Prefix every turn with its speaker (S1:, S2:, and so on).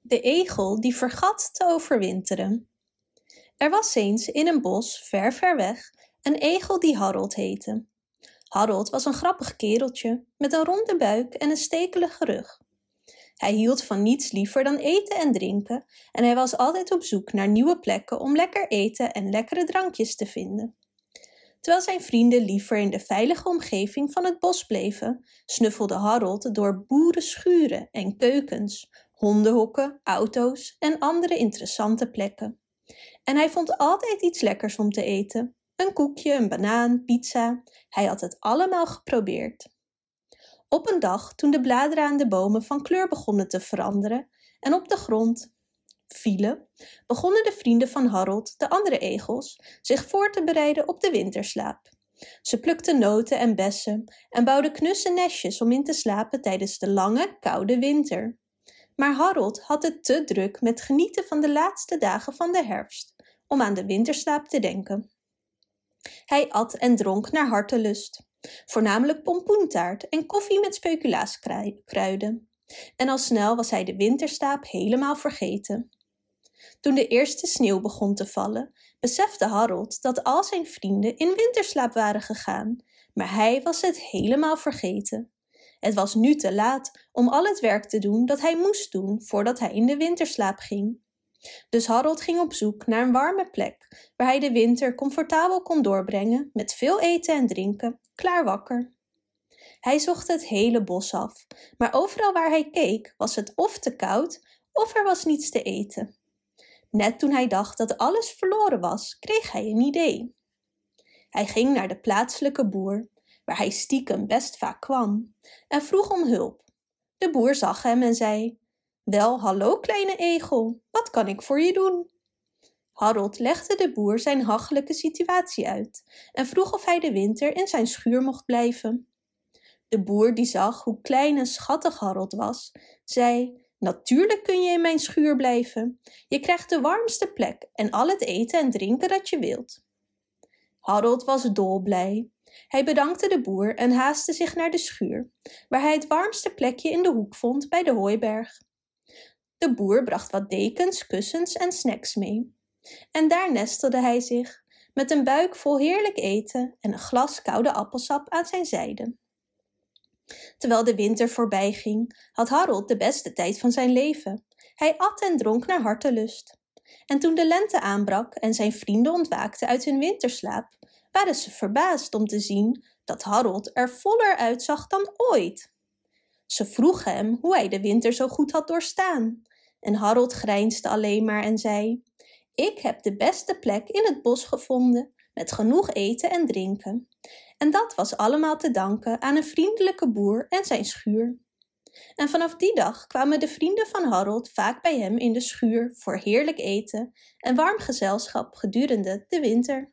S1: De egel die vergat te overwinteren. Er was eens in een bos ver ver weg een egel die Harold heette. Harold was een grappig kereltje met een ronde buik en een stekelige rug. Hij hield van niets liever dan eten en drinken en hij was altijd op zoek naar nieuwe plekken om lekker eten en lekkere drankjes te vinden. Terwijl zijn vrienden liever in de veilige omgeving van het bos bleven, snuffelde Harold door boerenschuren en keukens, hondenhokken, auto's en andere interessante plekken. En hij vond altijd iets lekkers om te eten. Een koekje, een banaan, pizza. Hij had het allemaal geprobeerd. Op een dag, toen de bladeren aan de bomen van kleur begonnen te veranderen en op de grond vielen, begonnen de vrienden van Harold, de andere egels, zich voor te bereiden op de winterslaap. Ze plukten noten en bessen en bouwden knusse nestjes om in te slapen tijdens de lange, koude winter. Maar Harold had het te druk met genieten van de laatste dagen van de herfst om aan de winterslaap te denken. Hij at en dronk naar hartelust, voornamelijk pompoentaart en koffie met speculaaskruiden. En al snel was hij de winterslaap helemaal vergeten. Toen de eerste sneeuw begon te vallen, besefte Harold dat al zijn vrienden in winterslaap waren gegaan, maar hij was het helemaal vergeten. Het was nu te laat om al het werk te doen dat hij moest doen voordat hij in de winterslaap ging. Dus Harold ging op zoek naar een warme plek waar hij de winter comfortabel kon doorbrengen met veel eten en drinken, klaar wakker. Hij zocht het hele bos af, maar overal waar hij keek was het of te koud of er was niets te eten. Net toen hij dacht dat alles verloren was, kreeg hij een idee. Hij ging naar de plaatselijke boer, waar hij stiekem best vaak kwam, en vroeg om hulp. De boer zag hem en zei: Wel, hallo kleine egel, wat kan ik voor je doen? Harold legde de boer zijn hachelijke situatie uit en vroeg of hij de winter in zijn schuur mocht blijven. De boer, die zag hoe klein en schattig Harold was, zei: Natuurlijk kun je in mijn schuur blijven. Je krijgt de warmste plek en al het eten en drinken dat je wilt. Harold was dolblij. Hij bedankte de boer en haastte zich naar de schuur, waar hij het warmste plekje in de hoek vond bij de hooiberg. De boer bracht wat dekens, kussens en snacks mee. En daar nestelde hij zich, met een buik vol heerlijk eten en een glas koude appelsap aan zijn zijde. Terwijl de winter voorbij ging, had Harold de beste tijd van zijn leven. Hij at en dronk naar hartelust. En toen de lente aanbrak en zijn vrienden ontwaakten uit hun winterslaap, waren ze verbaasd om te zien dat Harold er voller uitzag dan ooit. Ze vroegen hem hoe hij de winter zo goed had doorstaan. En Harold grijnsde alleen maar en zei: Ik heb de beste plek in het bos gevonden, met genoeg eten en drinken. En dat was allemaal te danken aan een vriendelijke boer en zijn schuur. En vanaf die dag kwamen de vrienden van Harold vaak bij hem in de schuur voor heerlijk eten en warm gezelschap gedurende de winter.